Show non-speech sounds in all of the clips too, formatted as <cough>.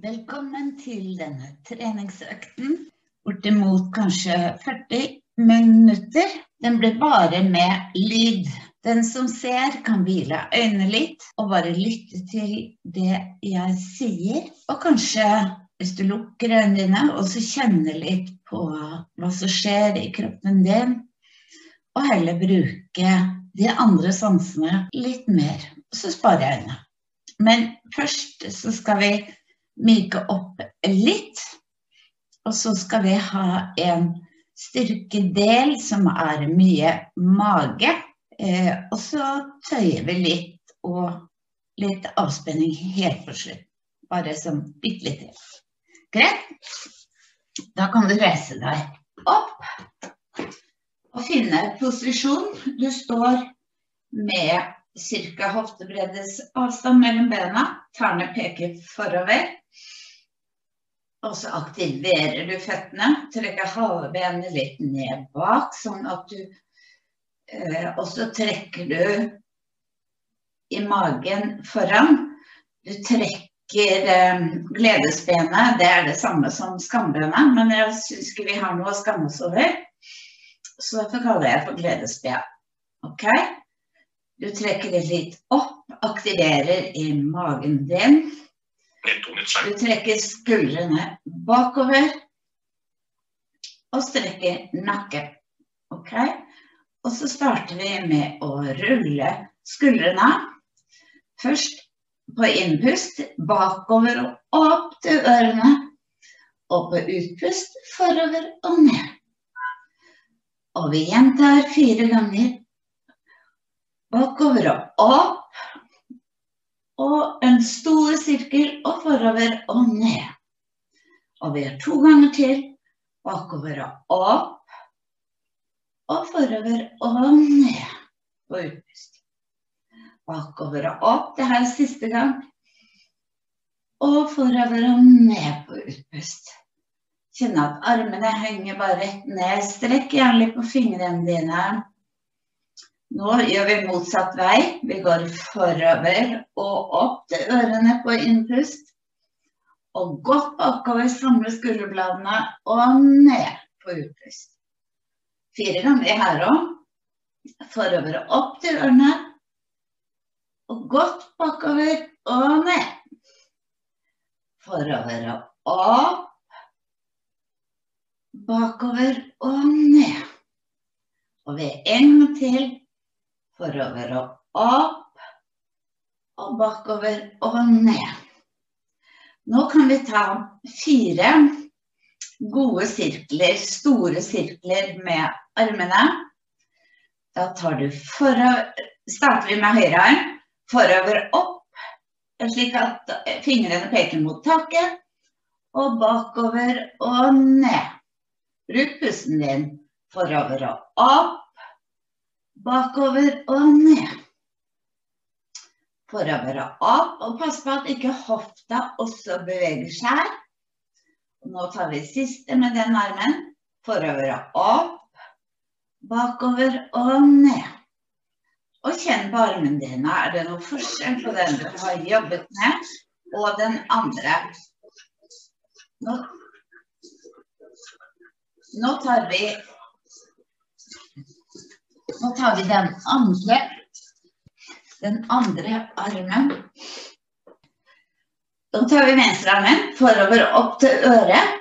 Velkommen til denne treningsøkten. Bortimot kanskje 40 minutter. Den blir bare med lyd. Den som ser, kan hvile øynene litt og bare lytte til det jeg sier. Og kanskje, hvis du lukker øynene dine, også kjenne litt på hva som skjer i kroppen din. Og heller bruke de andre sansene litt mer. Så sparer jeg øynene. Men først så skal vi myke opp litt. Og så skal vi ha en styrkedel som er mye mage. Eh, og så tøyer vi litt og litt avspenning helt på slutt. Bare som bitte til. Greit? Da kan du reise deg opp og finne posisjon. Du står med ca. hoftebreddes avstand mellom bena. Tærne peker forover. Og så aktiverer du føttene. Trekker halebenet litt ned bak, sånn at du eh, Og så trekker du i magen foran. Du trekker eh, gledesbenet. Det er det samme som skambenet, men jeg syns ikke vi har noe å skamme oss over. Så derfor kaller jeg for gledesben. Ok? Du trekker det litt opp, aktiverer i magen din. Du trekker skuldrene bakover og strekker nakken. Ok? Og så starter vi med å rulle skuldrene. Først på innpust bakover og opp til ørene. Og på utpust forover og ned. Og vi gjentar fire ganger. Bakover og opp og en stor sirkel og forover og ned. Og vi gjør to ganger til. Bakover og opp. Og forover og ned på utpust. Bakover og opp. Det her er siste gang. Og forover og ned på utpust. Kjenne at armene henger bare rett ned. Strekk gjerne litt på fingrene dine. Nå gjør vi motsatt vei. Vi går forover og opp til ørene på innpust. Og godt bakover, samle skulderbladene og ned på utpust. Fire ganger her òg. Forover og opp til ørene. Og godt bakover og ned. Forover og opp. Bakover og ned. Og ved en gang til forover og opp, og bakover og ned. Nå kan vi ta fire gode sirkler, store sirkler med armene. Da tar du forover, starter vi med høyre arm, forover opp, slik at fingrene peker mot taket, og bakover og ned. Bruk pusten din forover og opp, bakover og ned. Og opp, og pass på at ikke hofta også beveger seg. Nå tar vi siste med den armen. Forover og opp, bakover og ned. Og kjenn på armen dine. Er det noe forskjell på den du har jobbet med, og den andre? Nå, nå tar vi nå tar vi den andre, den andre armen. Da tar vi venstrearmen forover opp til øret.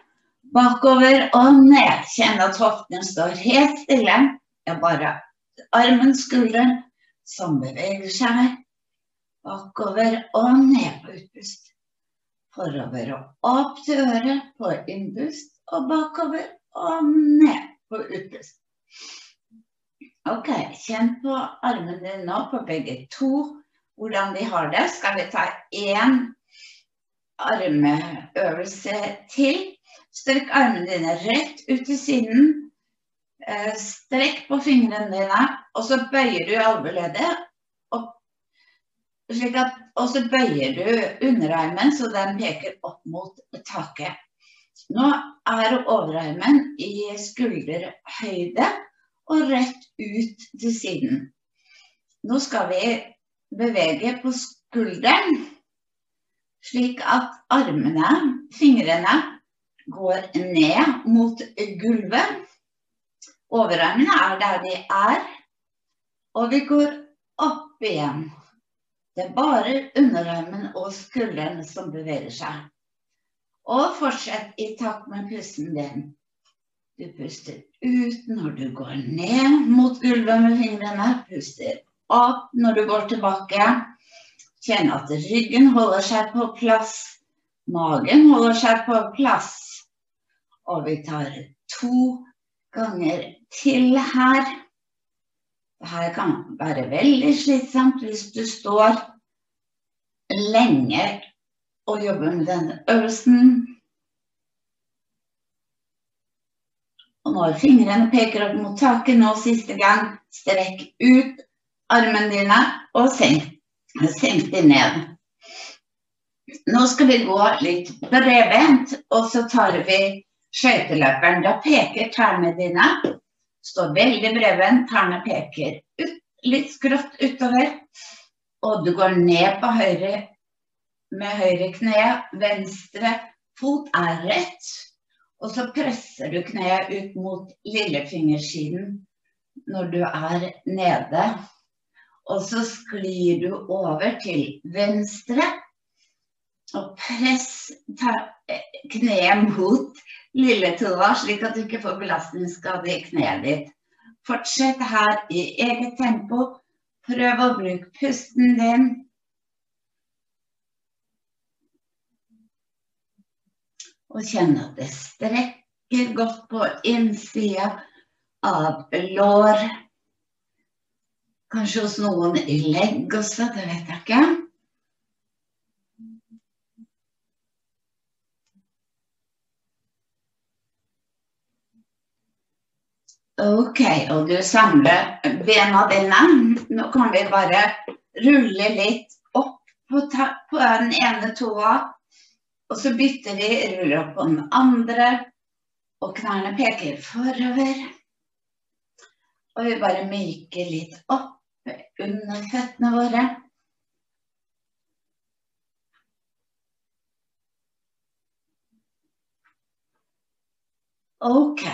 Bakover og ned. Kjenn at hoftene står helt stille. Er bare armen, skulderen, som beveger seg. Bakover og ned på utpust. Forover og opp til øret på innpust. Og bakover og ned på utpust. Ok, kjenn på armene dine nå, på begge to, hvordan de har det. Skal vi ta én armeøvelse til? Strekk armene dine rett ut til siden. Eh, strekk på fingrene dine, og så bøyer du albueleddet. Og, så bøyer du underarmen så den peker opp mot taket. Nå er overarmen i skulderhøyde og rett ut til siden. Nå skal vi bevege på skulderen. Slik at armene, fingrene, går ned mot gulvet. Overarmene er der de er. Og vi går opp igjen. Det er bare underarmen og skulderen som beveger seg. Og fortsett i takt med pusten din. Du puster ut når du går ned mot gulvet med fingrene. Puster opp når du går tilbake. Kjenn at ryggen holder seg på plass. Magen holder seg på plass. Og vi tar to ganger til her. Dette kan være veldig slitsomt hvis du står lenge og jobber med denne øvelsen. Og når fingrene peker opp mot taket nå siste gang, strekk ut armene dine og senk, senk dem ned. Nå skal vi gå litt bredbent, og så tar vi skøyteløperen. Da peker tærne dine Står veldig bredbent, tærne peker ut, litt skrått utover. Og du går ned på høyre med høyre kne. Venstre fot er rett. Og så presser du kneet ut mot lillefingersiden når du er nede. Og så sklir du over til venstre. Og press kneet mot lilletåa, slik at du ikke får belastningsskade i kneet ditt. Fortsett her i eget tempo. Prøv å bruke pusten din. Og kjenne at det strekker godt på innsida av lår. Kanskje hos noen i legg også, det vet jeg ikke. Ok, og du samler bena dine. Nå kan vi bare rulle litt opp på, på den ene tåa. Og så bytter vi, ruller opp på den andre. Og knærne peker forover. Og vi bare myker litt opp under føttene våre. Ok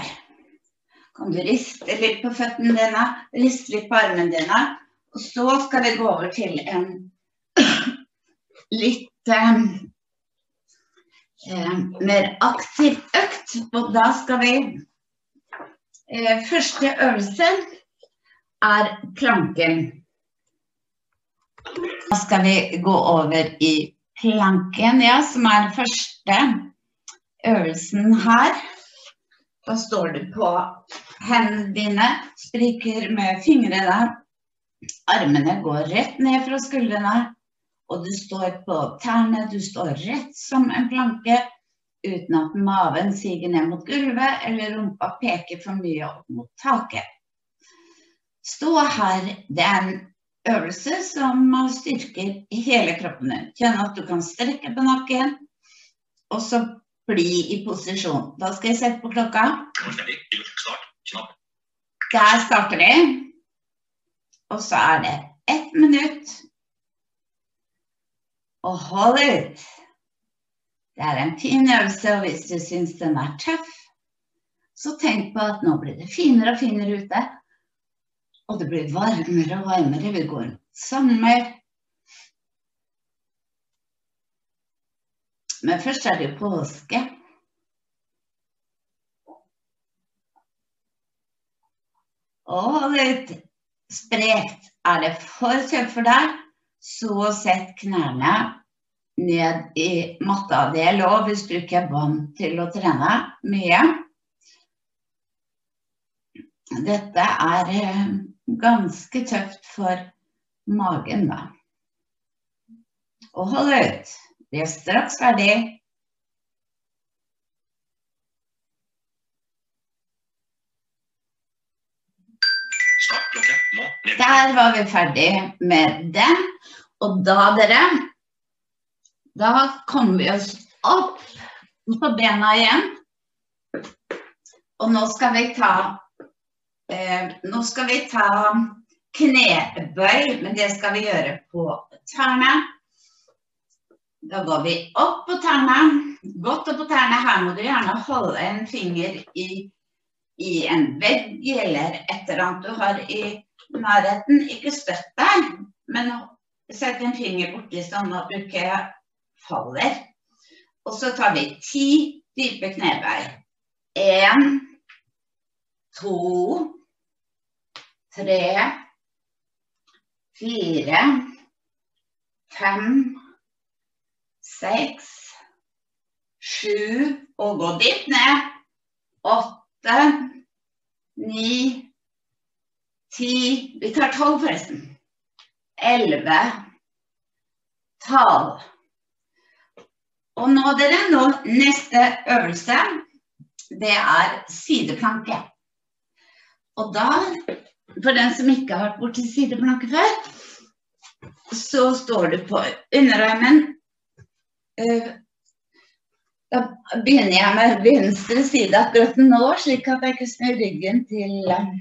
kan du riste litt på føttene dine, riste litt på armene dine. Og så skal vi gå over til en <clears throat> litt eh, eh, mer aktiv økt. Og da skal vi eh, Første øvelse er planken. Da skal vi gå over i planken, ja, som er den første øvelsen her. Da står du på hendene dine, spriker med fingrene. Armene går rett ned fra skuldrene. Og du står på tærne, du står rett som en planke uten at maven siger ned mot gulvet eller rumpa peker for mye opp mot taket. Stå her. Det er en øvelse som styrker hele kroppen din. Kjenn at du kan strekke på nakken. Og så bli i posisjon. Da skal jeg sette på klokka. Der starter de. Og så er det ett minutt. Og hold ut. Det er en fin øvelse, og hvis du syns den er tøff, så tenk på at nå blir det finere og finere ute. Og det blir varmere og varmere. Vi går sommer. Men først er det påske. Og litt sprekt. Er det for tøft for deg, så sett knærne ned i matta. Det er lov hvis du ikke er vant til å trene mye. Dette er eh, ganske tøft for magen, da. Og hold ut. Vi er straks ferdig. Der var vi ferdig med den. Og da, dere Da kommer vi oss opp på bena igjen. Og nå skal vi ta eh, Nå skal vi ta knebøy, men det skal vi gjøre på tærne. Da går vi opp på tærne. Godt opp på tærne. Her må du gjerne holde en finger i, i en vegg eller et eller annet du har i nærheten. Ikke støtt deg, men sett en finger borti sånn at du ikke faller. Og så tar vi ti dype knebøy. Én, to, tre, fire, fem, seks, sju Og gå dypt ned. Åtte, ni, ti Vi tar tolv, forresten. Elleve, tolv. Og nå, dere, nå, neste øvelse, det er sideplanke. Og da, for den som ikke har vært borti sideplanke før, så står du på underarmen. Eh, da begynner jeg med venstre side akkurat nå, slik at jeg ikke snur ryggen til eh,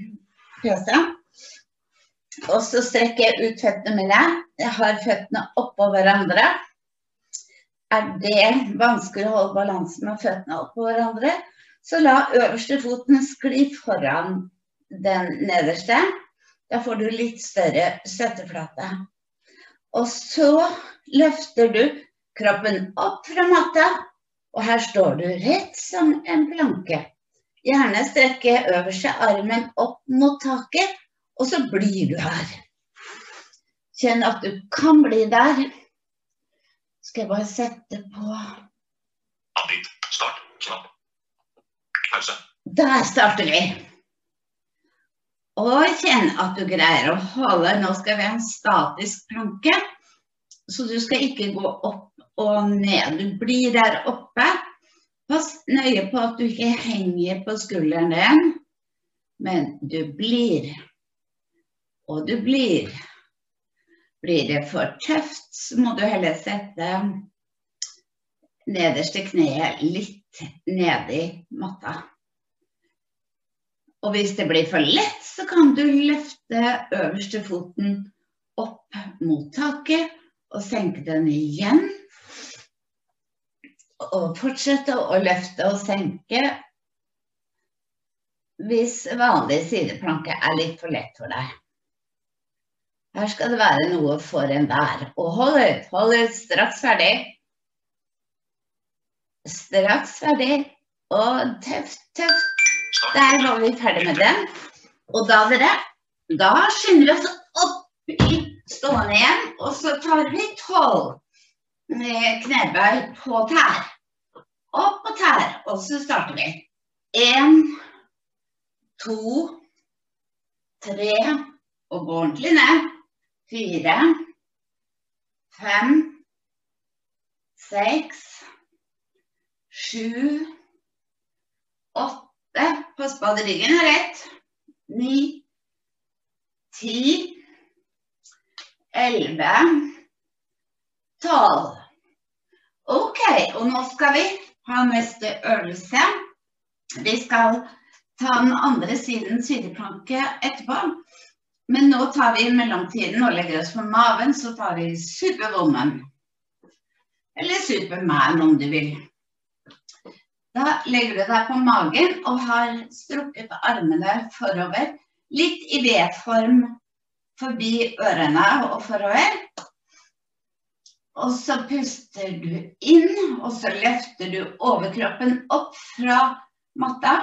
fjøset. Og så strekker jeg ut føttene mine. Jeg har føttene oppå hverandre er det vanskelig å holde balansen med føttene oppå hverandre, så la øverste foten skli foran den nederste. Da får du litt større støtteflate. Og så løfter du kroppen opp fra matta, og her står du rett som en planke. Gjerne strekke øverste armen opp mot taket, og så blir du her. Kjenn at du kan bli der. Skal jeg bare sette på Avbryt. Start. Knapp. Pause. Der starter vi. Og kjenn at du greier å holde Nå skal vi ha en statisk planke. Så du skal ikke gå opp og ned. Du blir der oppe. Pass nøye på at du ikke henger på skulderen din, men du blir. Og du blir. Blir det for tøft, så må du heller sette nederste kneet litt nedi matta. Og hvis det blir for lett, så kan du løfte øverste foten opp mot taket og senke den igjen. Og fortsette å løfte og senke hvis vanlig sideplanke er litt for lett for deg. Her skal det være noe for enhver. Og hold ut, hold ut, straks ferdig. Straks ferdig. Og tøft, tøft. Der var vi ferdig med den. Og da, dere, da skynder vi oss opp i stående igjen, og så tar vi tolv med knebøy på tær. Opp på tær, og så starter vi. Én, to, tre, og gå ordentlig ned fire, fem, seks, sju, åtte Pass på at ryggen er rett. Ni, ti, elleve, tolv. Ok, og nå skal vi ha neste øvelse. Vi skal ta den andre siden sideplanke etterpå. Men nå tar vi i mellomtiden og legger oss på maven, så tar vi Superwoman. Eller Superman, om du vil. Da legger du deg på magen og har strukket armene forover. Litt i V-form forbi ørene og forover. Og så puster du inn, og så løfter du overkroppen opp fra matta.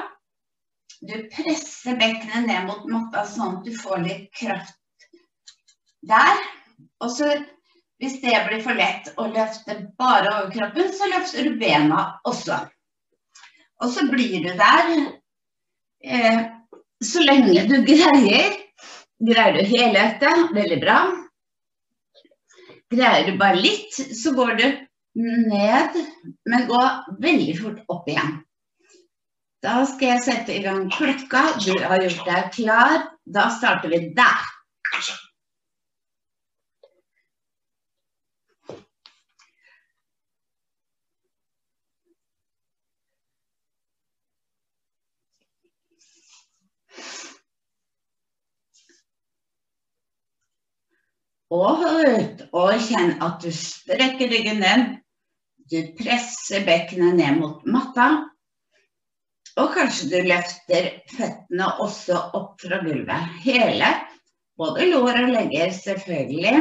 Du presser bekkenet ned mot matta sånn at du får litt kraft der. Og så hvis det blir for lett å løfte bare overkroppen, så løfter du bena også. Og så blir du der eh, så lenge du greier. Greier du helheten veldig bra. Greier du bare litt, så går du ned, men gå veldig fort opp igjen. Da skal jeg sette i gang klokka. Du har gjort deg klar. Da starter vi der. Og hold ut, og kjenn at du strekker ryggen ned. Du presser bekkenet ned mot matta. Og kanskje du løfter føttene også opp fra gulvet. Hele. Både lår og legger, selvfølgelig.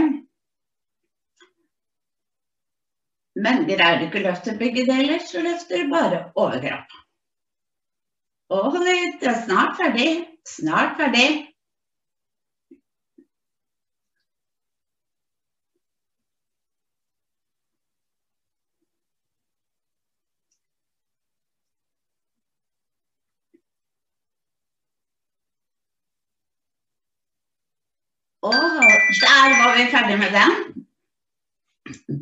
Men greier du ikke å løfte begge deler, så løfter du bare overkropp. Og. Du er snart ferdig. Snart ferdig. Og der var vi ferdig med den.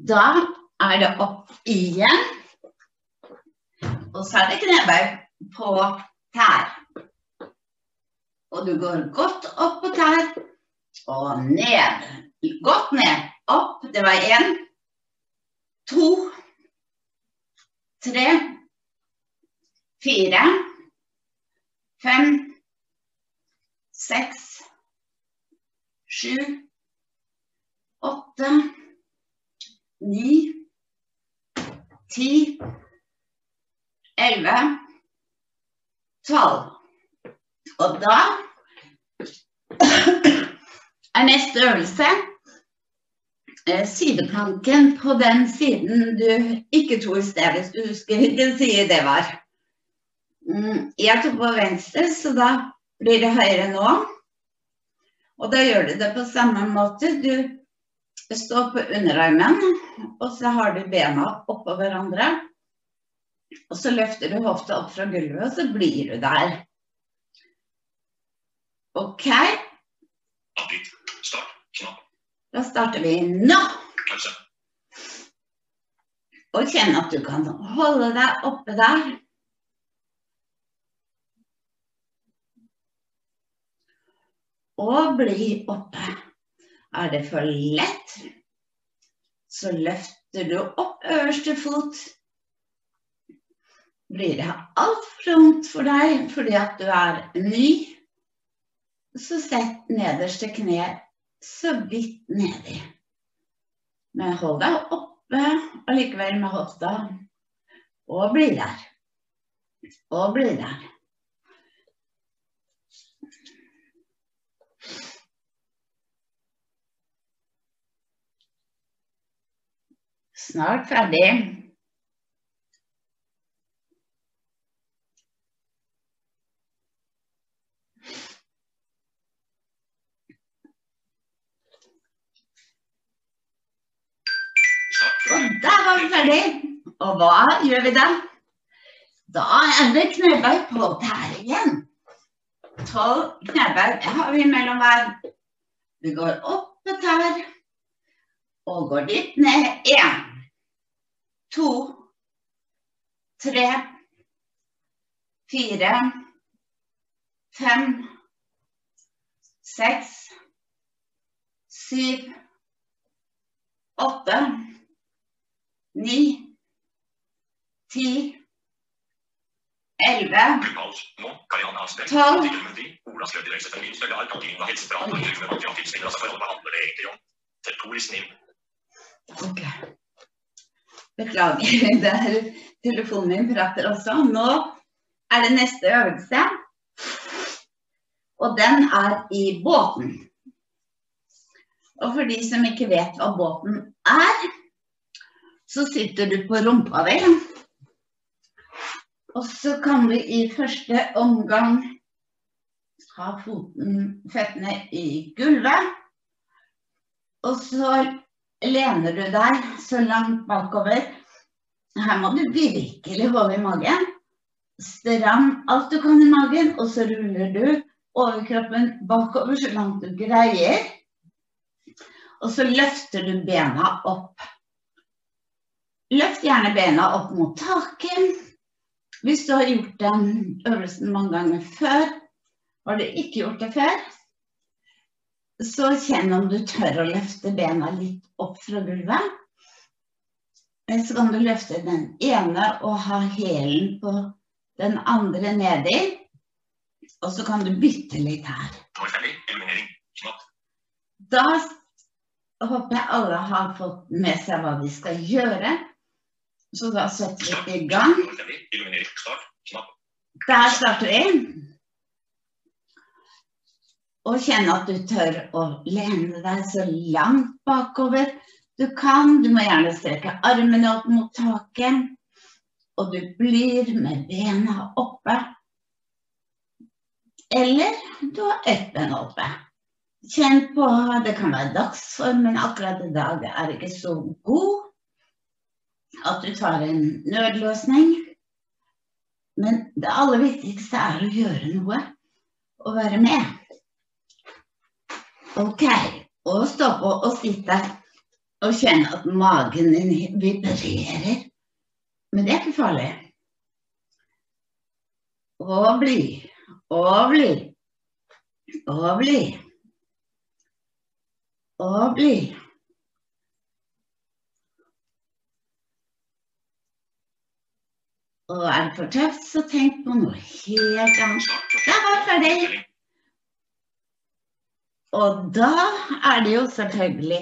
Da er det opp igjen. Og så er det knebøy på tær. Og du går godt opp på tær og ned. Godt ned. Opp. Det var én, to, tre, fire, fem, seks, sju, åtte, ni, ti, elleve, tolv. Og da er neste øvelse eh, sideplanken på den siden du ikke tror sted, hvis du husker hvilken side det var. Mm, Jeg tok på venstre, så da blir det høyre nå. Og da gjør du det på samme måte. Du står på underarmen, og så har du bena oppå hverandre. Og så løfter du hofta opp fra gulvet, og så blir du der. OK, da starter vi nå. Og kjenn at du kan holde deg oppe der. Og bli oppe. Er det for lett, så løfter du opp øverste fot. Blir det altfor tungt for deg fordi at du er ny, så sett nederste kne så vidt nedi. Men hold deg oppe allikevel med hofta, og bli der. Og bli der. Snart ferdig. Og der var vi ferdig. Og hva gjør vi da? Da er det knebøy på tær igjen. Tolv knebøy har vi mellom hver. Vi går opp et tær og går dit ned. Én, to, tre, fire, fem, seks, syv, åtte ni, ti, elleve. Tolv. Artikkel Beklager, <laughs> det er telefonen min prater også. Nå er det neste øvelse. Og den er i båten. Og for de som ikke vet hva båten er, så sitter du på rumpa di. Og så kan du i første omgang ha foten, føttene i gulvet. Og så lener du deg så langt bakover. Her må du virkelig holde i magen. Stram alt du kan i magen, og så ruller du overkroppen bakover så langt du greier. Og så løfter du bena opp. Løft gjerne bena opp mot taket. Hvis du har gjort den øvelsen mange ganger før, har du ikke gjort det før, så kjenn om du tør å løfte bena litt opp fra gulvet. Eller så kan du løfte den ene og ha hælen på den andre nedi. Og så kan du bytte litt her. Er. Da håper jeg alle har fått med seg hva de skal gjøre. Så da setter vi i gang. Der starter vi. Og kjenn at du tør å lene deg så langt bakover du kan. Du må gjerne strekke armene opp mot taket. Og du blir med bena oppe. Eller du har ett ben oppe. Kjenn på Det kan være dagsformen akkurat i dag er ikke så god. At du tar en nødløsning. Men det aller viktigste er å gjøre noe og være med. Ok, og stå på og sitte og kjenne at magen din vibrerer. Men det er ikke farlig. Og bli, og bli, og bli. Og bli. Og er det for tøft, så tenk på noe helt annet. Da var det ferdig. Og da er det jo selvfølgelig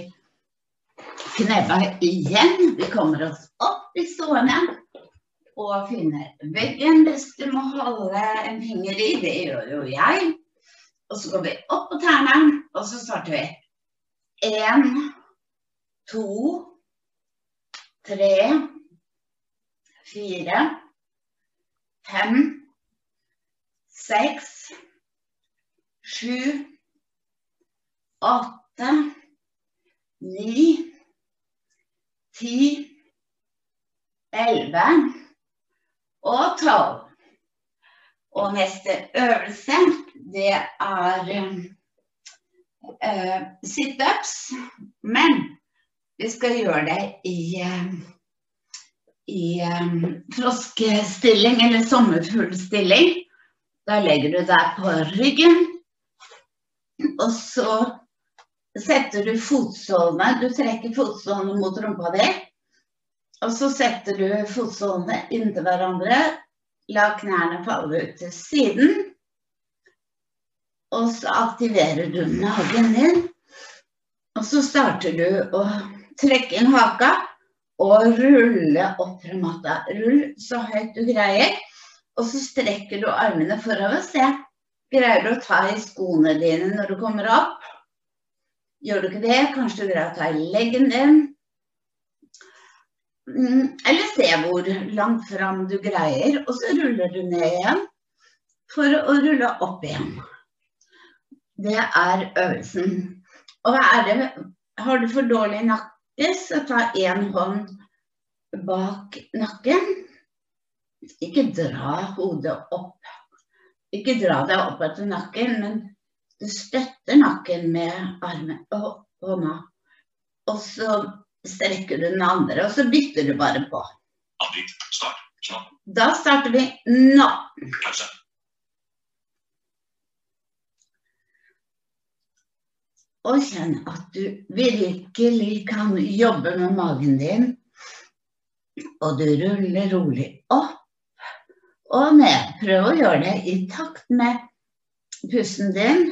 knebøy igjen. Vi kommer oss opp i stående og finner veggen hvis du må holde en finger i. Det gjør jo jeg. Og så går vi opp på tærne, og så starter vi. Én, to, tre, fire, fem, seks, sju åtte, ni, ti, elleve og tolv. Og neste øvelse, det er uh, situps. Men vi skal gjøre det i, uh, i eh, froskestilling eller sommerfuglstilling. Da legger du deg på ryggen. Og så setter du fotsålene Du trekker fotsålene mot rumpa di. Og så setter du fotsålene inntil hverandre. La knærne falle ut til siden. Og så aktiverer du magen din. Og så starter du å trekke inn haka og rulle opp fra matta. Rull så høyt du greier. Og så strekker du armene forover. Se. Greier du å ta i skoene dine når du kommer opp? Gjør du ikke det, kanskje du greier å ta i leggen din. Mm, Eller se hvor langt fram du greier, og så ruller du ned igjen for å rulle opp igjen. Det er øvelsen. Og er det, har du for dårlig nakke, så ta én hånd bak nakken. Ikke dra hodet opp. Ikke dra deg opp etter nakken, men støtter nakken med armen og hånda. Og så strekker du den andre, og så bytter du bare på. Avbryt. Start. Knapp. Da starter vi nå. Pause. Og kjenn at du virkelig kan jobbe med magen din. Og du ruller rolig opp og ned. Prøv å gjøre det i takt med pusten din.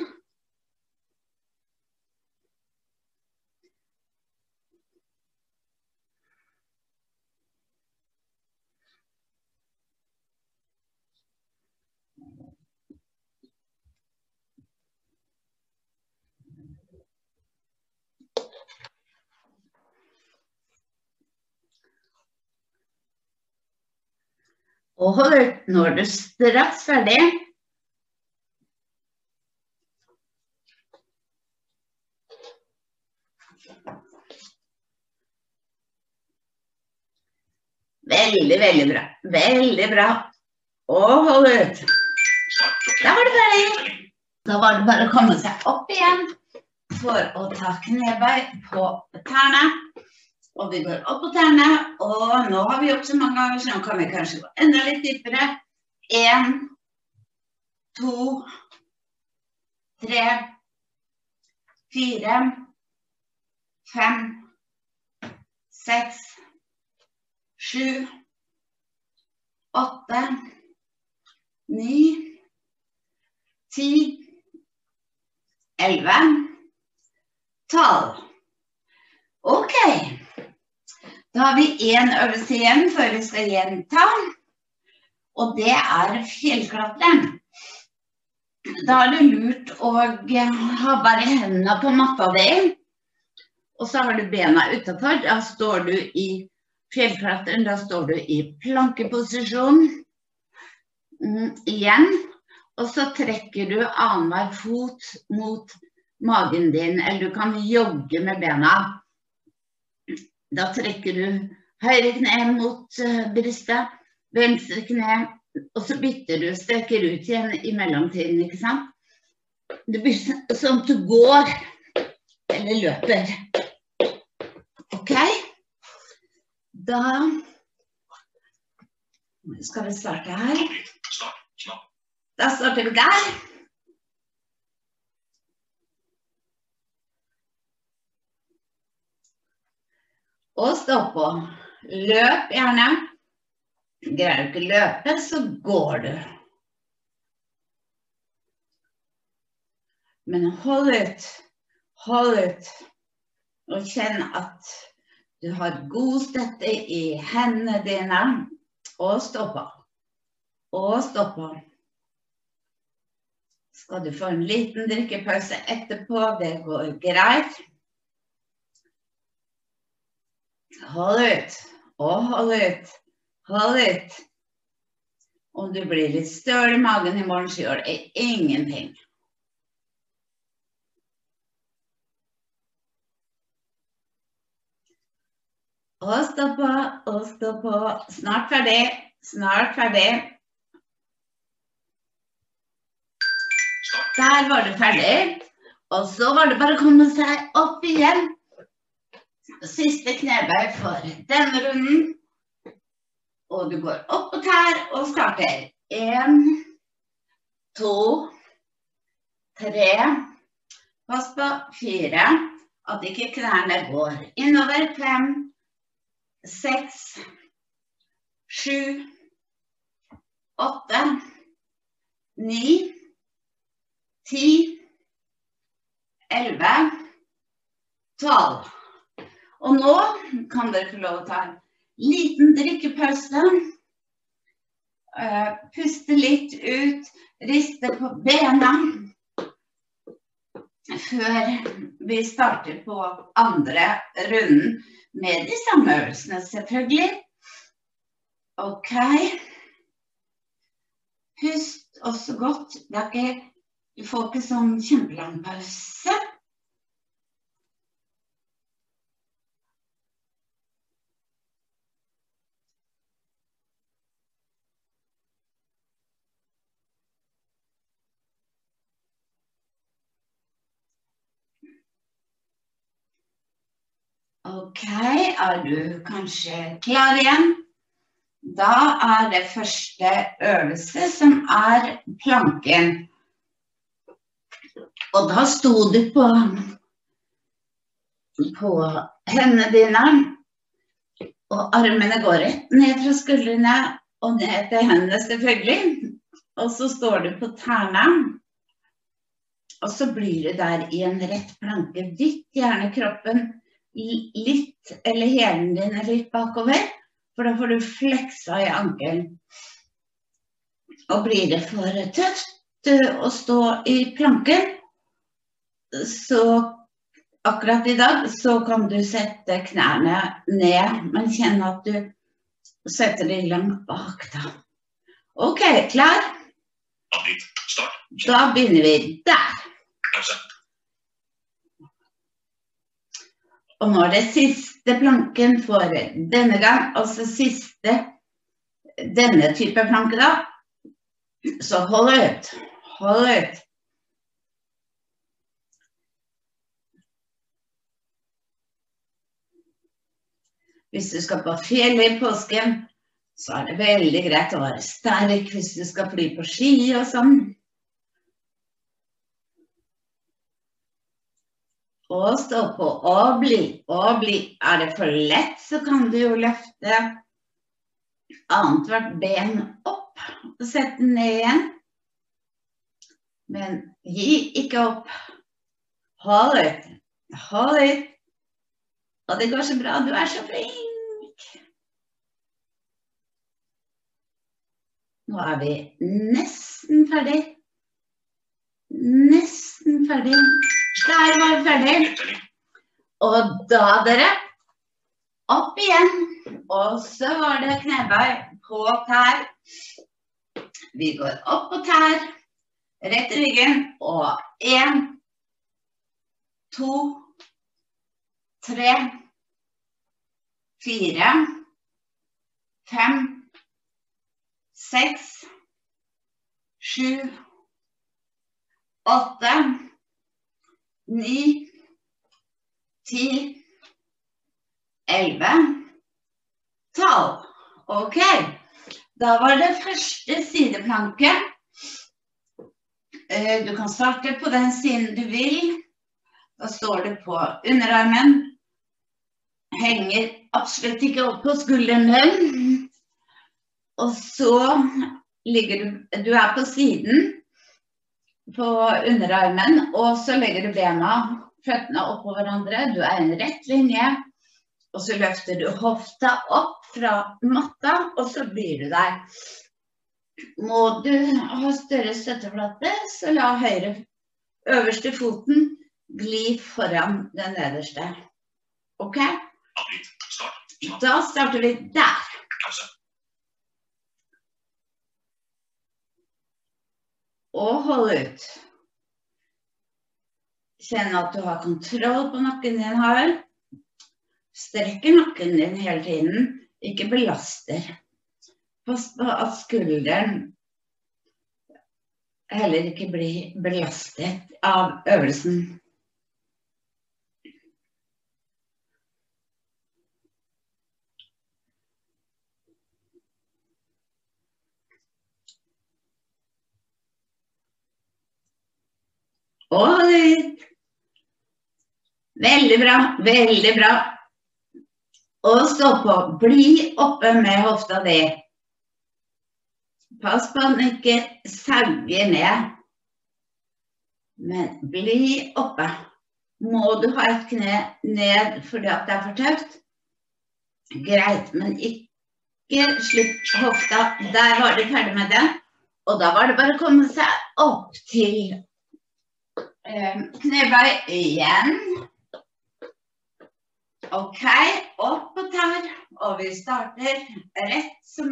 Og hold ut. Nå er du straks ferdig. Veldig, veldig bra. Veldig bra. Og hold ut. Da var det ferdig. Da var det bare å komme seg opp igjen for å ta knebøy på tærne. Og vi går opp på tærne, og nå har vi jobbet så mange ganger, så nå kan vi kanskje gå enda litt dypere. Én, to, tre, fire, fem, seks, sju, åtte, ni, ti, elleve, tolv. Ok. Da har vi én øvelse igjen før vi skal gjenta. Og det er fjellklatre. Da er det lurt å ha bare hendene på matta di. Og så har du bena utafor. Da står du i fjellklateren. Da står du i plankeposisjon. Mm, igjen. Og så trekker du annenhver fot mot magen din, eller du kan jogge med bena. Da trekker du høyre kne mot uh, brystet, venstre kne, og så bytter du, strekker ut igjen i mellomtiden, ikke sant? Det blir sånn at du går eller løper. OK? Da skal vi starte her. Da starter vi der. Og stå på. Løp gjerne. Greier du ikke å løpe, så går du. Men hold ut. Hold ut. Og kjenn at du har god støtte i hendene dine. Og stå på. Og stå på. Skal du få en liten drikkepause etterpå, det går greit. Hold ut. Og hold ut. Hold ut. Om du blir litt støl i magen i morgen, så gjør det ingenting. Og stå på, og stå på. Snart ferdig. Snart ferdig. Der var du ferdig. Og så var det bare å komme seg opp igjen. Siste knebøy for denne runden. Og du går opp på tær og starter. Én, to, tre. Pass på fire. At ikke knærne går innover. Fem, seks, sju, åtte, ni, ti, elleve, tolv. Og nå kan dere få lov å ta en liten drikkepause. Eh, Puste litt ut, riste på bena. Før vi starter på andre runden med de samme øvelsene, selvfølgelig. OK. Pust også godt. Det er ikke, du får ikke sånn kjempelang pause. Ok, er du kanskje klar igjen? Da er det første øvelse som er planken. Og da sto du på, på hendene dine, og armene går rett ned fra skuldrene og ned til hendene selvfølgelig. Og så står du på tærne. Og så blir du der i en rett planke. Dytt gjerne kroppen litt, eller hælen din litt bakover, for da får du fleksa i ankelen. Og blir det for tøft å stå i planken, så akkurat i dag så kan du sette knærne ned, men kjenn at du setter de langt bak da. Ok, klar? Avbryt. Start. Da begynner vi der. Pause. Og nå er det siste planken for denne gang, altså siste denne type planke da. Så hold ut, hold ut. Hvis du skal på fjellet i påsken, så er det veldig greit å være sterk hvis du skal fly på ski og sånn. og stå på og bli og bli. Er det for lett, så kan du jo løfte annethvert ben opp og sette den ned igjen. Men gi ikke opp. Hold ut. Hold ut. Og det går så bra. Du er så flink. Nå er vi nesten ferdig. Nesten ferdig. Der var vi ferdig. Og da, dere, opp igjen. Og så var det knebøy på tær. Vi går opp på tær, rett i ryggen, og én, to, tre, fire, fem, seks, sju, åtte, ni, ti, elleve, tolv. Ok, da var det første sideplanke. Eh, Du kan starte på den siden du vil. Da står det på underarmen. Henger absolutt ikke opp på skulderen. Og så ligger du Du er på siden på underarmen, og så legger du bena, føttene oppå hverandre. Du er i en rett linje. Og så løfter du hofta opp fra matta, og så blir du der. Må du ha større støtteflate, så la høyre øverste foten gli foran den nederste. OK? Da starter vi der. Og hold ut. Kjenn at du har kontroll på nakken din her. Strekker nakken din hele tiden, ikke belaster. Pass på at skulderen heller ikke blir belastet av øvelsen. Og ut. Veldig bra, veldig bra. Og stå på. Bli oppe med hofta di. Pass på at den ikke sauger ned. Men bli oppe. Må du ha et kne ned fordi at det er for tøft? Greit, men ikke slipp hofta. Der var du ferdig med det. Og da var det bare å komme seg opp til knebøy igjen. Ok, opp på tær, og vi starter rett som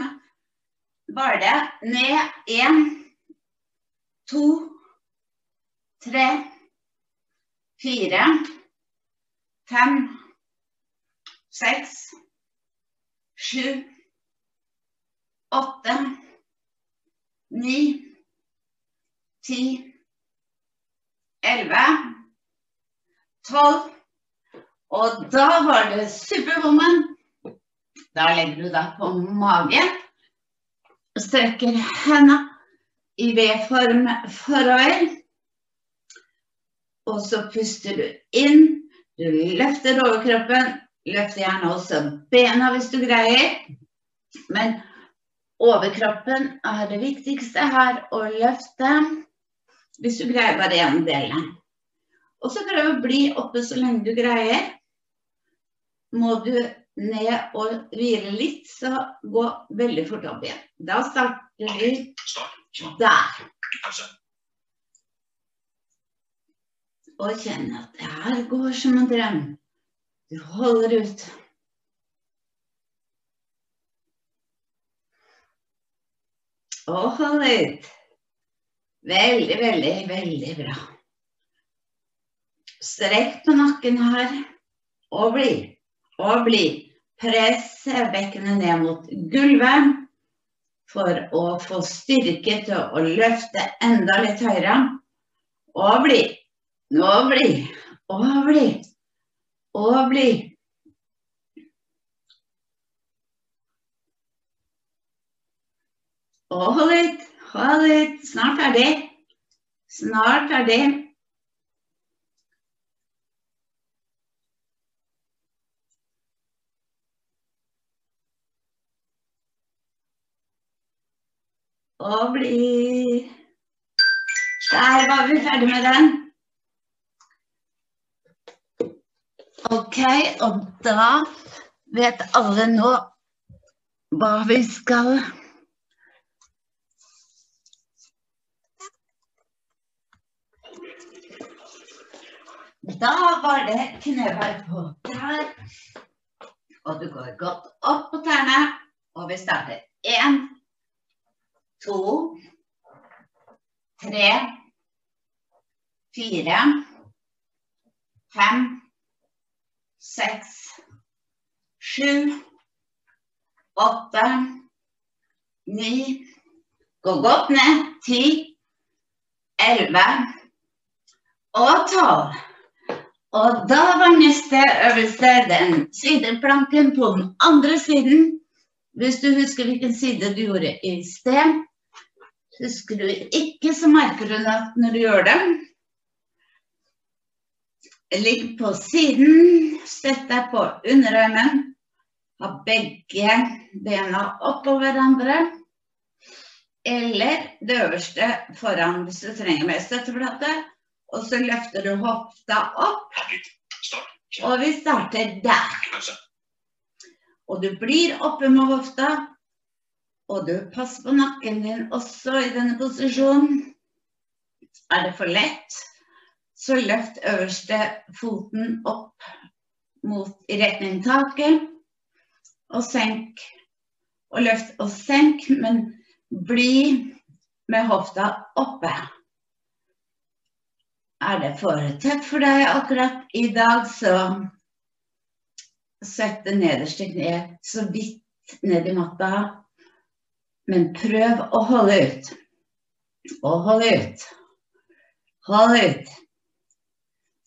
bare det. Ned. Én, to, tre, fire, fem, seks, sju, åtte, ni, ti, elleve, tolv. Og da var det superwoman. Da legger du deg på magen. Strekker henda i V-form forover. Og så puster du inn. Du løfter overkroppen. Løfter gjerne også bena hvis du greier. Men overkroppen er det viktigste her å løfte. Hvis du greier bare én del. Og så prøv å bli oppe så lenge du greier. Må du ned og hvile litt, så gå veldig fort opp igjen. Da starter vi der. Og kjenn at det her går som en drøm. Du holder ut. Og hold ut. Veldig, veldig, veldig bra. Strekk på nakken her. Og bli. Og bli. Press bekkenet ned mot gulvet for å få styrke til å løfte enda litt høyere. Og bli. Og bli. Og bli. Og bli. Og hold ut. Hold det. Snart ferdig. Snart ferdig. Og bli. Der var vi ferdig med den. Ok, og da vet alle nå hva vi skal Da var det knebøy på der. Og du går godt opp på tærne. Og vi starter én, to, tre, fire, fem, seks, sju, åtte, ni Gå godt ned. Ti, elleve og tolv. Og da var neste øvelse den sideplanken på den andre siden. Hvis du husker hvilken side du gjorde i sted. Husker du ikke, så merker du det når du gjør det. Ligg på siden, Sett deg på underarmen. Ha begge bena oppå hverandre. Eller det øverste foran hvis du trenger mer støtteplate. Og så løfter du hofta opp, og vi starter der. Og du blir oppe med hofta. Og du passer på nakken din også i denne posisjonen. Er det for lett, så løft øverste foten opp mot i retning taket. Og senk. Og løft og senk, men bli med hofta oppe. Er det for tett for deg akkurat i dag, så sett det nederste kneet så vidt ned i matta. Men prøv å holde ut. Og hold ut. Hold ut.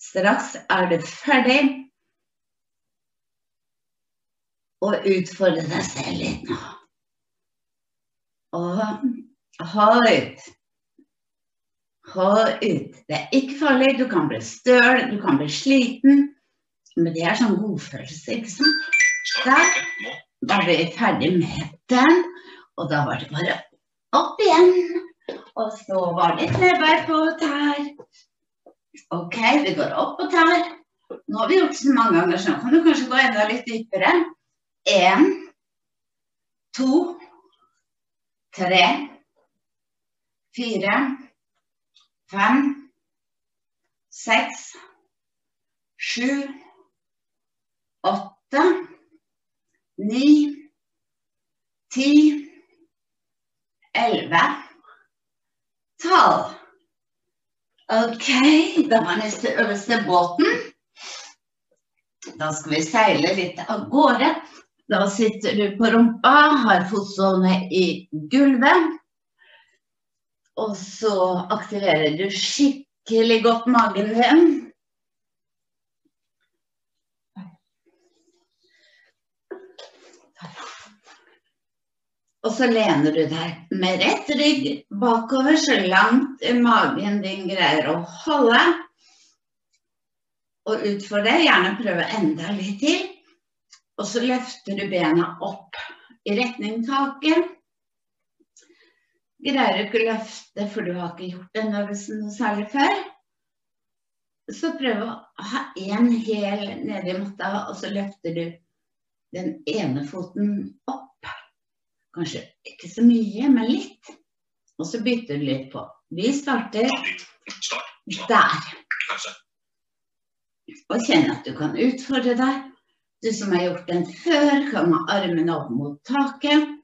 Straks er du ferdig. Og utfordre deg selv litt nå. Og hold ut. Hold ut. Det er ikke farlig. Du kan bli støl, du kan bli sliten. Men det er sånn godfølelse, ikke sant? Der. Da ble vi ferdig med den. Og da var det bare opp igjen. Og så var det knebøy på tær. OK, vi går opp på tær. Nå har vi gjort det så mange ganger, så nå kan du kanskje gå enda litt dypere. Én, to, tre, fire, fem, seks, sju, åtte, ni, ti, elleve, tolv. OK, da var neste øvelse båten. Da skal vi seile litt av gårde. Da sitter du på rumpa, har fotsålene i gulvet. Og så aktiverer du skikkelig godt magen din. Og så lener du deg med rett rygg bakover så langt magen din greier å holde. Og utfor det, gjerne prøve enda litt til. Og så løfter du bena opp i retning taket. Greier du ikke å løfte, for du har ikke gjort den øvelsen noe særlig før, så prøv å ha én hæl nedi matta, og så løfter du den ene foten opp. Kanskje ikke så mye, men litt. Og så bytter du litt på. Vi starter der. Og kjenn at du kan utfordre deg. Du som har gjort den før, kan ha armene opp mot taket.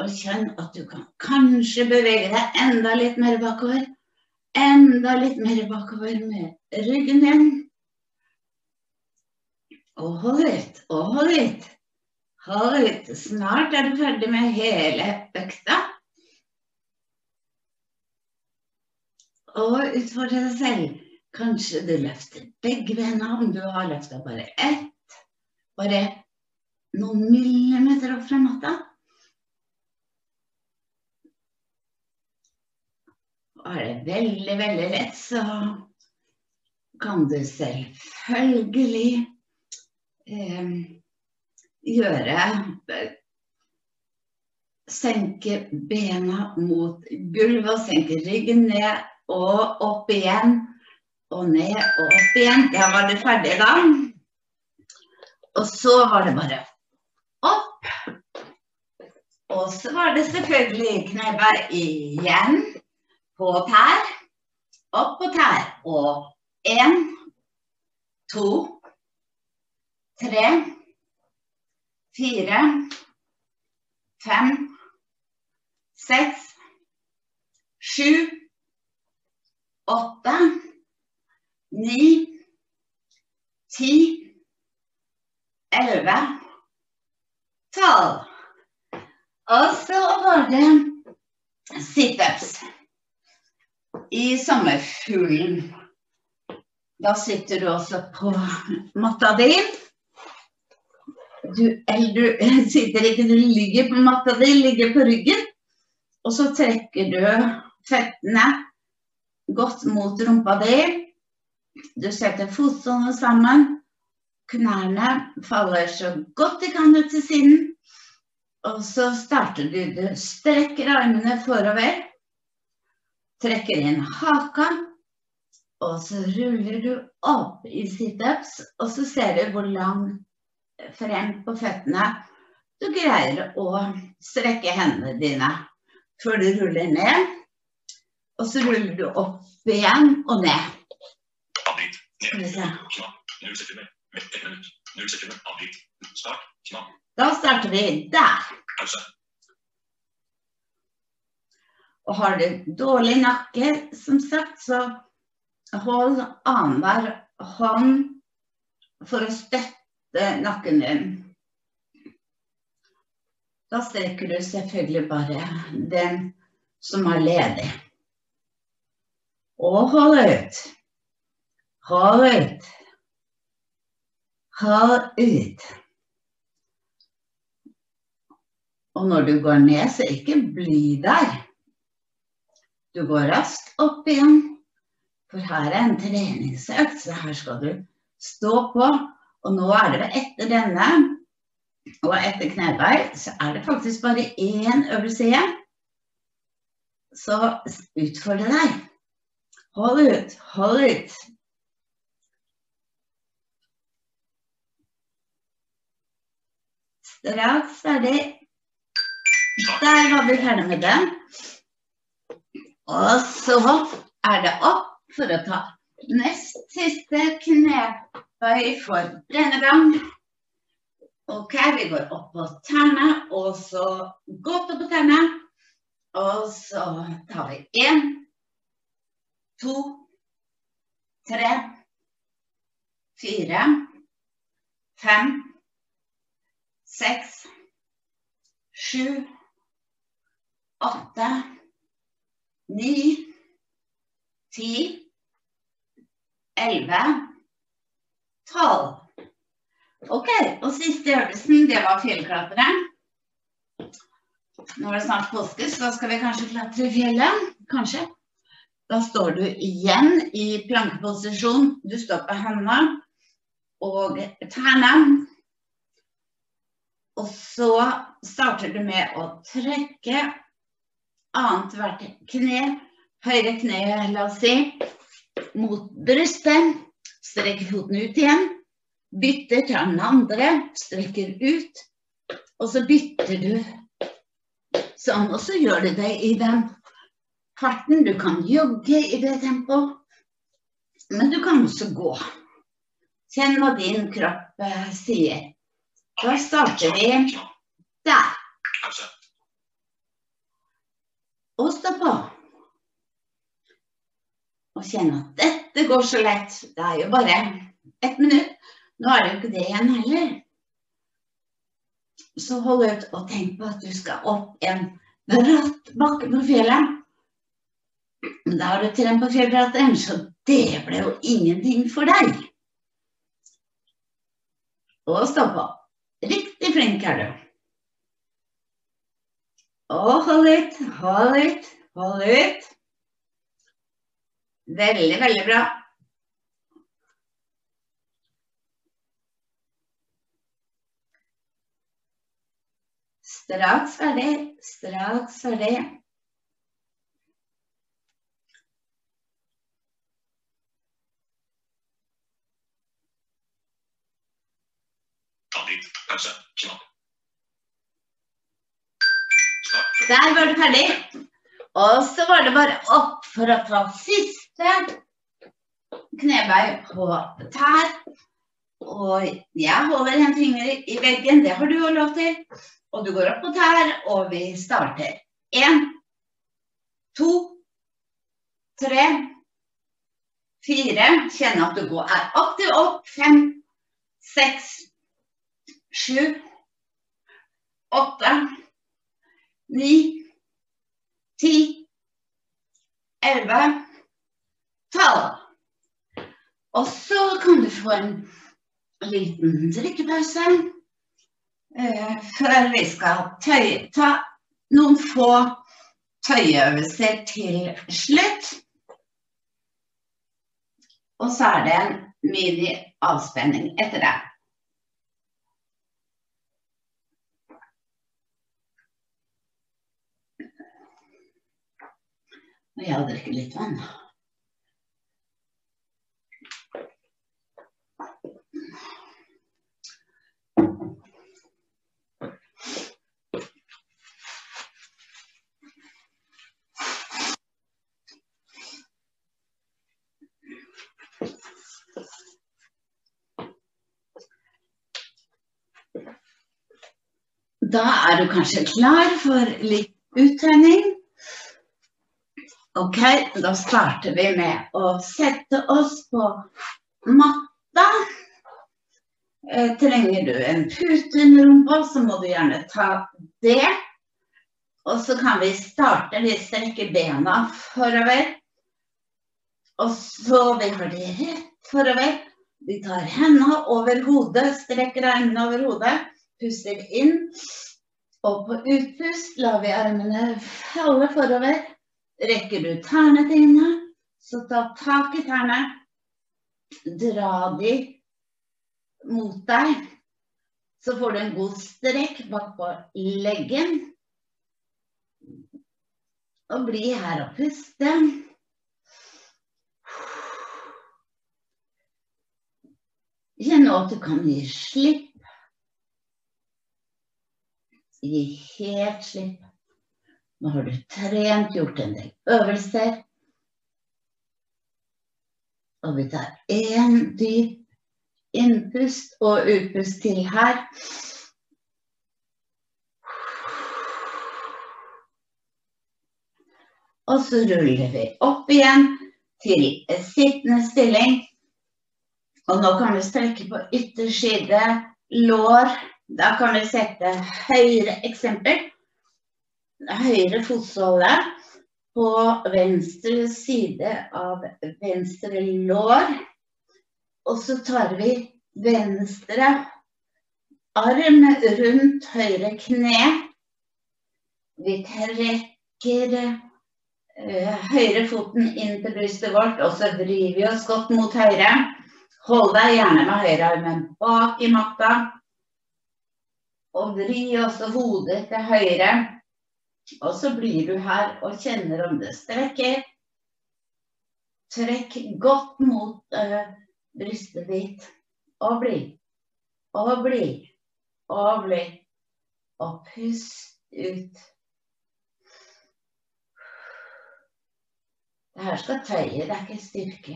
Og kjenn at du kan kanskje bevege deg enda litt mer bakover. Enda litt mer bakover med ryggen din. Og hold ut, og hold ut. Hold ut. Snart er du ferdig med hele økta. Og utfordre deg selv. Kanskje du løfter begge bena om du har løfta bare ett. Bare noen millimeter opp fra matta. Er det veldig, veldig lett, så kan du selvfølgelig eh, gjøre Senke bena mot gulvet og senke ryggen ned og opp igjen. Og ned og opp igjen. Da var du ferdig, da. Og så var det bare opp. Og så var det selvfølgelig knebøy igjen. På tær. Opp på tær. Og én, to, tre, fire, fem, seks, sju, åtte, ni, ti, elleve, tolv. Og så var det situps i sommerfuglen. Da sitter du også på matta di. Du, du <laughs> sitter ikke, du ligger på matta di, ligger på ryggen. Og så trekker du føttene godt mot rumpa di. Du setter fotsålene sammen. Knærne faller så godt de kan ut til siden. Og så starter du. Du strekker armene forover. Trekker inn haka. Og så ruller du opp i situps, og så ser du hvor lang frem på føttene du greier å strekke hendene dine før du ruller ned. Og så ruller du opp igjen og ned. Avbryt. Da starter vi der. Pause. Og har du dårlig nakke, som sagt, så hold annenhver hånd for å støtte nakken din. Da strekker du selvfølgelig bare den som er ledig. Og hold ut. Hold ut. Hold ut. Og når du går ned, så ikke bli der. Du går raskt opp igjen, for her er en treningsøkt, så her skal du stå på. Og nå er det etter denne, og etter knebøy, så er det faktisk bare én øvelse igjen. Så utfordre deg. Hold ut, hold ut. Straks ferdig. Der var vi ferdig med den. Og så er det opp for å ta nest siste knebøy for brennegang. Ok, vi går opp på tærne, og så godt opp på tærne. Og så tar vi én, to, tre, fire, fem, seks, sju, åtte, ni, ti, elleve, tolv. Ok, og siste øvelsen, det var fjellklatreren. Nå er det snart påske, så da skal vi kanskje klatre i fjellet. Kanskje. Da står du igjen i plankeposisjon. Du står på hendene og tærne. Og så starter du med å trekke annethvert kne, høyre kne, la oss si, mot brystet. Strekker foten ut igjen. Bytter til den andre, strekker ut. Og så bytter du sånn, og så gjør du det i den farten. Du kan jogge i det tempoet, men du kan også gå. Kjenn hva din kropp eh, sier. Da starter vi der. Og stå på. Og kjenne at dette går så lett. Det er jo bare ett minutt. Nå er det jo ikke det igjen heller. Så hold ut og tenk på at du skal opp en bratt bakke på fjellet. Da har du trent på fjellbratteren, så det ble jo ingenting for deg. Og stå på. Riktig flink er du. Og hold ut, hold ut, hold ut. Veldig, veldig bra. Straks ferdig, straks ferdig. Avbryt. Pause. Knapp. Der var du ferdig. Og så var det bare opp for å ta siste knebøy på tær. Og jeg holder en finger i veggen, det har du jo lov til. Og du går opp på tær, og vi starter. Én, to, tre, fire. Kjenn at du går er aktiv opp. Fem, seks, sju, åtte, ni, ti, elleve, tolv. Og så kan du få en liten drikkepause eh, før vi skal tøye, ta noen få tøyeøvelser til slutt. Og så er det en mini-avspenning etter det. Og jeg drikker litt vann. Da er du kanskje klar for litt uttrening. Ok, da starter vi med å sette oss på matta. Eh, trenger du en pute under rumpa, så må du gjerne ta det. Og så kan vi starte, vi strekker bena forover. Og så vi har de rett forover. Vi tar hendene over hodet, strekker armene over hodet. Puster inn. Og på utpust lar vi armene falle forover. Rekker du tærne dine, så ta tak i tærne. Dra de mot deg. Så får du en god strekk bakpå leggen. Og bli her og puste. Kjenn nå at du kan gi slipp. Gi helt slipp. Nå har du trent, gjort en del øvelser. Og vi tar én dyp innpust og utpust til her. Og så ruller vi opp igjen til sittende stilling. Og nå kan vi strekke på ytterside lår. Da kan vi sette høyre eksempel. Høyre fotsåle på venstre side av venstre lår. Og så tar vi venstre arm rundt høyre kne. Vi trekker uh, høyre foten inn til brystet vårt, og så vrir vi oss godt mot høyre. Hold deg gjerne med høyrearmen bak i matta. Og vri også hodet til høyre. Og så blir du her og kjenner om det strekker. Trekk godt mot uh, brystet ditt. Og bli. Og bli. Og bli. Og pust ut. Det her skal tøye, det er ikke styrke.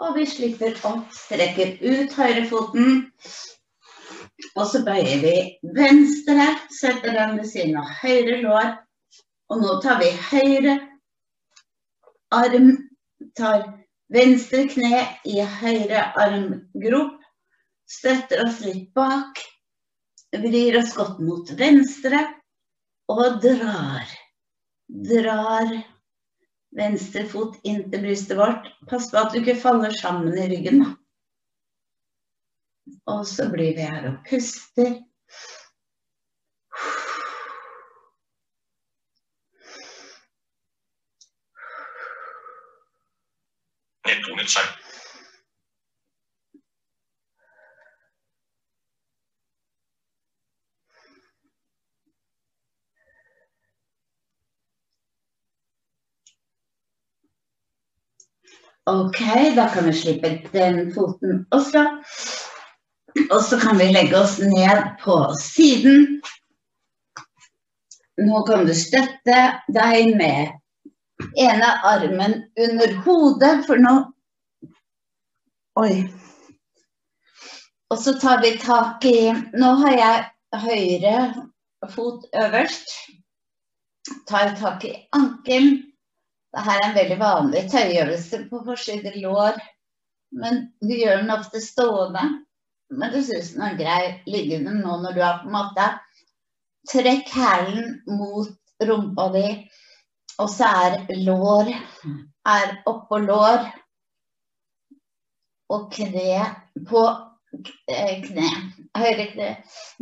Og vi slipper opp, strekker ut høyrefoten. Og så bøyer vi venstre, setter den ved siden av høyre lår. Og nå tar vi høyre arm, tar venstre kne i høyre armgrop. Støtter oss litt bak. Vrir oss godt mot venstre og drar. Drar venstre fot inntil brystet vårt. Pass på at du ikke faller sammen i ryggen. Og så blir vi her og puster. Nedtonet skjerm. Ok, da kan vi slippe den foten også. Og så kan vi legge oss ned på siden. nå kan du støtte deg med ene armen under hodet, for nå Oi. Og så tar vi tak i Nå har jeg høyre fot øverst. Tar tak i ankelen. Dette er en veldig vanlig tøyøvelse på forside lår, men du gjør den ofte stående. Men du syns den er grei liggende nå når du er på matta. Trekk hælen mot rumpa di, og så er lår er oppå lår. Og kne på kne. Høyre kne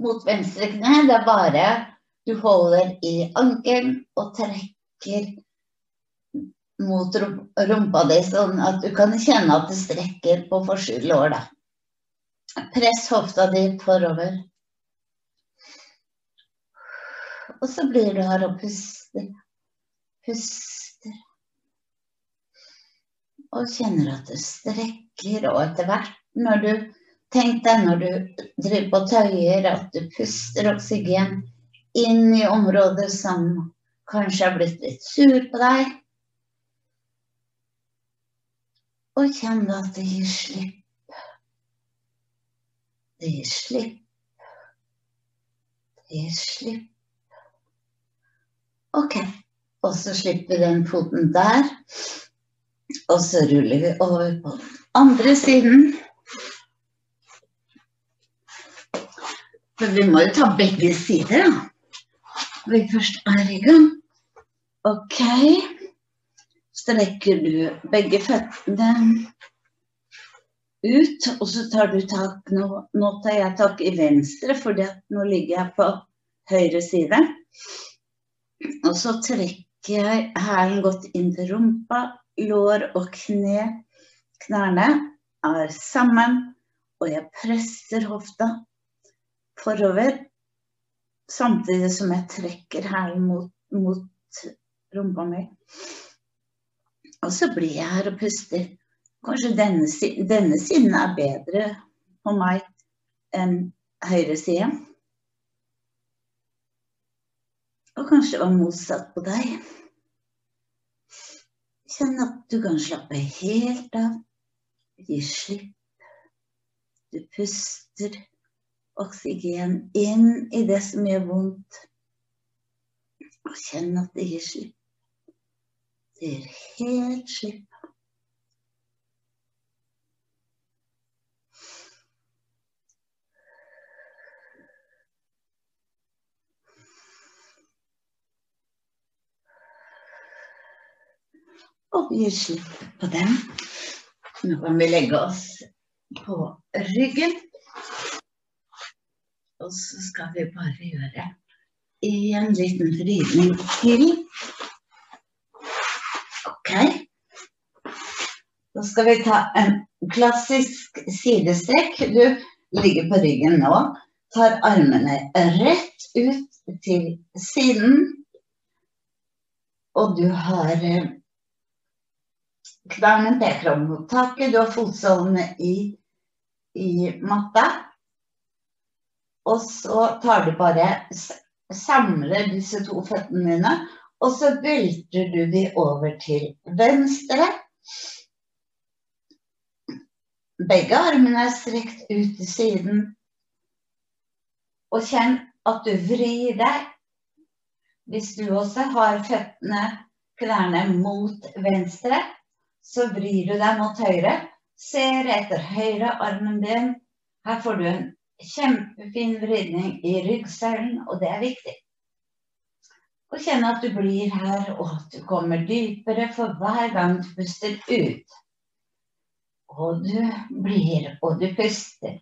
mot venstre kne. Det er bare du holder i ankelen og trekker mot rumpa di, sånn at du kan kjenne at det strekker på da. Press hofta di forover. Og så blir du her og puster. Puster. Og kjenner at du strekker, og etter hvert når du Tenk deg når du driver på tøyer, at du puster oksygen inn i områder som kanskje har blitt litt sur på deg. Og kjenn at det gir slipp. Det gir slipp. Det gir slipp. Ok, og så slipper vi den foten der. Og så ruller vi over på den andre siden. For vi må jo ta begge sider, da. Når vi først er i gang. Ok strekker du begge føttene ut, og så tar du tak Nå, nå tar jeg tak i venstre, for nå ligger jeg på høyre side. Og så trekker jeg hælen godt inn til rumpa, lår og kne. Knærne er sammen, og jeg presser hofta forover. Samtidig som jeg trekker hælen mot, mot rumpa mi. Og så blir jeg her og puster. Kanskje denne, denne siden er bedre på meg enn høyresida. Og kanskje det var motsatt på deg. Kjenn at du kan slappe helt av. Gi slipp. Du puster oksygen inn i det som gjør vondt. Og kjenn at det gir slipp. Gir helt slipp. Og vi gir slipp på den. Nå kan vi legge oss på ryggen. Og så skal vi bare gjøre en liten vridning til. Så skal vi ta en klassisk sidestrekk. Du ligger på ryggen nå. Tar armene rett ut til siden. Og du har eh, knærne peker opp mot taket. Du har fotsålene i, i matta. Og så tar du bare Samler disse to føttene dine, og så velter du de over til venstre. Begge armene er strekt ut til siden. Og kjenn at du vrir deg. Hvis du også har føttene, knærne mot venstre, så vrir du deg mot høyre. Ser etter høyre armen din. Her får du en kjempefin vridning i ryggsøylen, og det er viktig. Og kjenn at du blir her, og at du kommer dypere for hver gang du puster ut. Og du blir, og du puster.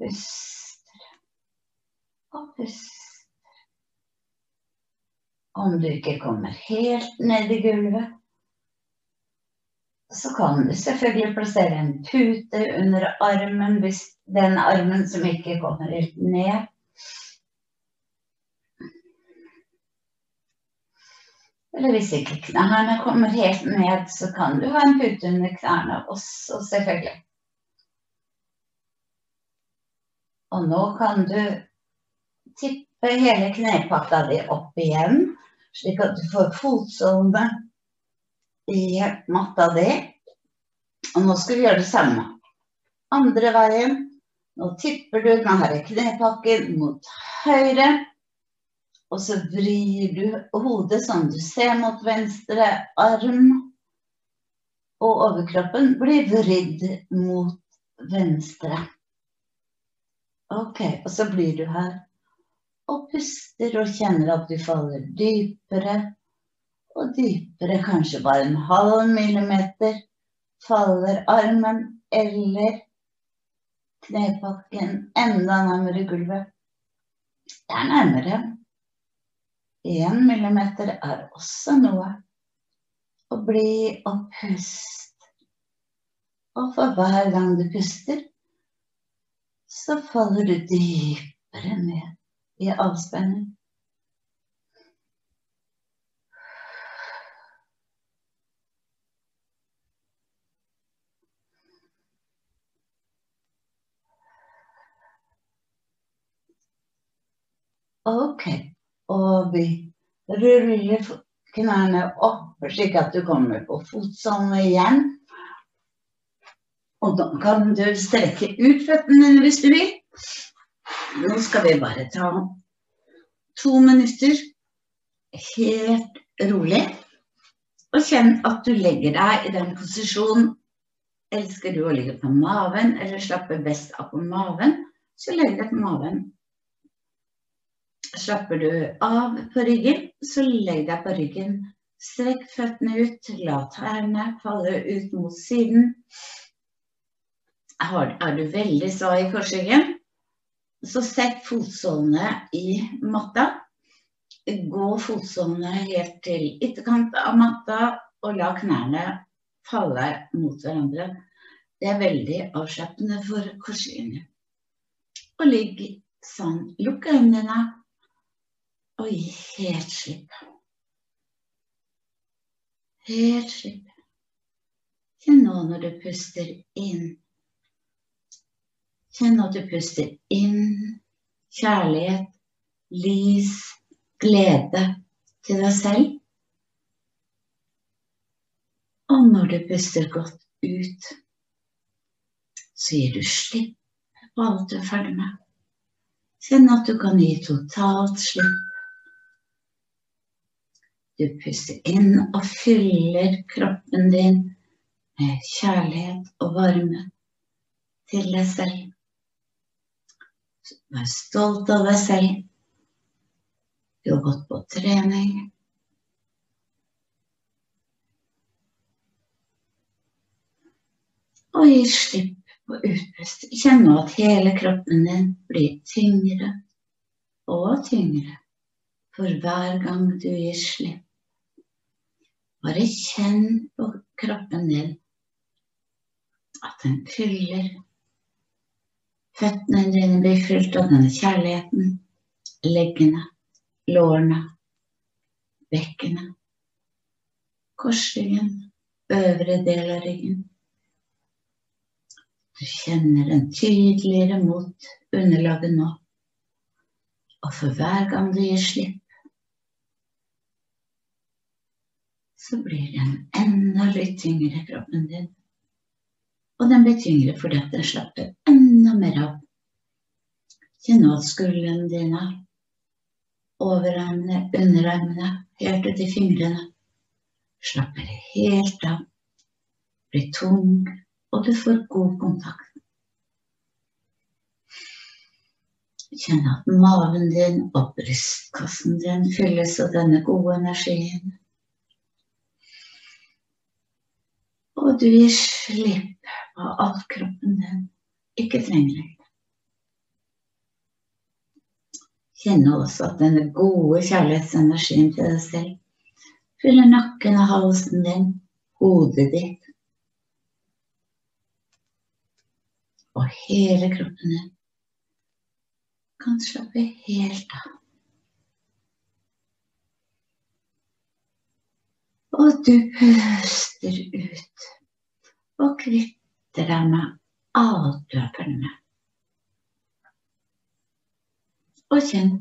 Puster og puster. Om du ikke kommer helt ned i gulvet, så kan du selvfølgelig plassere en pute under armen hvis den armen som ikke kommer helt ned. Eller hvis ikke knærne kommer helt ned, så kan du ha en pute under knærne også, selvfølgelig. Og nå kan du tippe hele knepatta di opp igjen, slik at du får fotsålene i matta di. Og nå skal vi gjøre det samme. Andre veien. Nå tipper du denne knepakken mot høyre. Og så vrir du hodet sånn du ser mot venstre arm. Og overkroppen blir vridd mot venstre. Ok, og så blir du her. Og puster og kjenner at du faller dypere og dypere, kanskje bare en halv millimeter. Faller armen eller knepakken enda nærmere gulvet. Det er nærmere. Én millimeter er også noe. Og bli og pust. Og for hver gang du puster, så faller du dypere ned i avspenning. Ok, og vi ruller knærne opp slik at du kommer på fotsålene igjen. Og da kan du strekke ut føttene hvis du vil. Nå skal vi bare ta to minutter helt rolig. Og kjenn at du legger deg i den posisjonen. Elsker du å ligge på maven eller slappe best av på maven, så legg deg på maven. Slapper du av på ryggen, så legg deg på ryggen. Strekk føttene ut, la tærne falle ut mot siden. Er du veldig svak i korsryggen, så sett fotsålene i matta. Gå fotsålene helt til ytterkant av matta, og la knærne falle mot hverandre. Det er veldig avslappende for korsryggen. Og ligg sånn. Lukk øynene og gi helt slipp. Helt slipp. Kjenn nå når du puster inn. Kjenn at du puster inn kjærlighet, lys, glede til deg selv. Og når du puster godt ut, så gir du slipp på alt du er ferdig med. Kjenn at du kan gi totalt slipp du puster inn og fyller kroppen din med kjærlighet og varme til deg selv. Vær stolt av deg selv. Du har gått på trening. Og gi slipp på utpust. Kjenn nå at hele kroppen din blir tyngre og tyngre for hver gang du gir slipp. Bare kjenn på kroppen din at den fyller. Føttene dine blir fylt av denne kjærligheten. Leggene, lårene, bekkenet, korsryggen, øvre del av ryggen. Du kjenner den tydeligere mot underlaget nå. Og for hver gang du gir slipp, så blir den enda litt tyngre, kroppen din. Og den blir tyngre fordi at den slapper enda mer av. Kjenn at skuldrene dine, overarmene, underarmene, helt ut i fingrene slapper helt av. Blir tung, og du får god kontakt. Kjenn at maven din og brystkassen din fylles av denne gode energien. Og du gir slipp av alt kroppen din ikke trenger. Kjenne også at denne gode kjærlighetsenergien til deg selv fyller nakken og halsen din, hodet ditt og hele kroppen din kan slappe helt av. Og du puster ut og kvitter deg med med. Og kjenn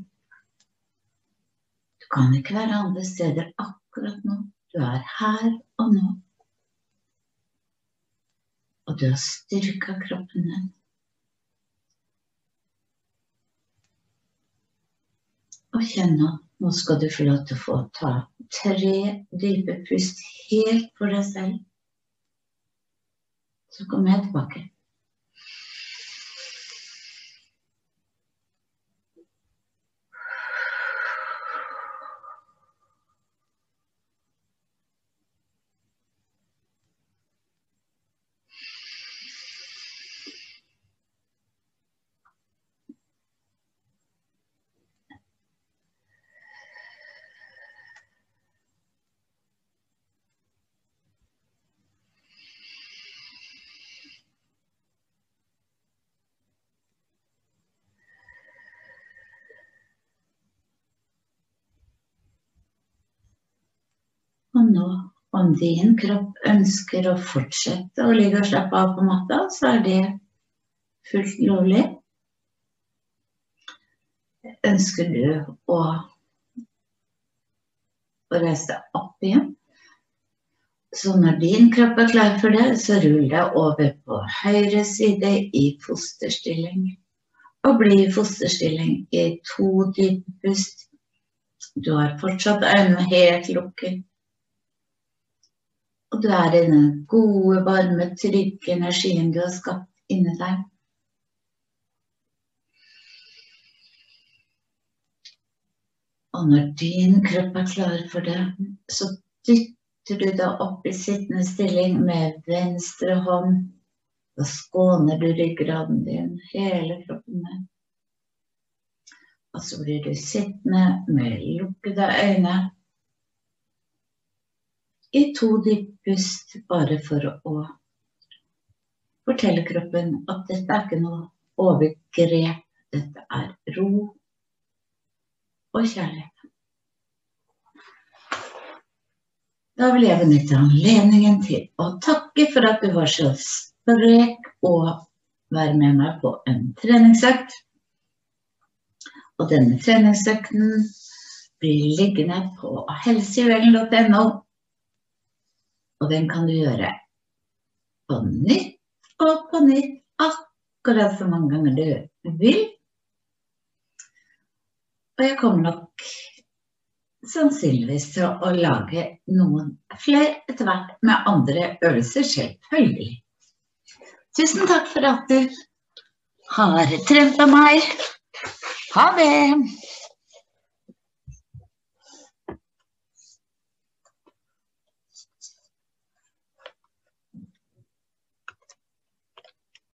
Du kan ikke være andre steder akkurat nå. Du er her og nå. Og du har styrka kroppen din. Og kjenn nå. Nå skal du få lov til å få ta tre dype pust helt for deg selv. Så kommer jeg tilbake. Og nå, om din kropp ønsker å fortsette å ligge og slappe av på matta, så er det fullt lovlig. Ønsker du å, å reise deg opp igjen, så når din kropp er klar for det, så rull deg over på høyre side i fosterstilling. Og bli i fosterstilling i to dype pust. Du har fortsatt øynene helt lukket. Og du er i den gode, varme, trygge energien du har skapt inni deg. Og når din kropp er klar for det, så dytter du deg opp i sittende stilling med venstre hånd. Da skåner du ryggraden din, hele kroppen din. Og så blir du sittende med lukkede øyne i to dype pust, bare for å fortelle kroppen at dette er ikke noe overgrep. Dette er ro og kjærlighet. Da vil jeg benytte anledningen til å takke for at du var så sprek og være med meg på en treningsøkt. Og denne treningsøkten blir liggende på helsehjuelen.no. Og den kan du gjøre på nytt og på nytt, akkurat så mange ganger du vil. Og jeg kommer nok sannsynligvis til å lage noen flere etter hvert med andre øvelser, selvfølgelig. Tusen takk for at du har trent av meg. Ha det!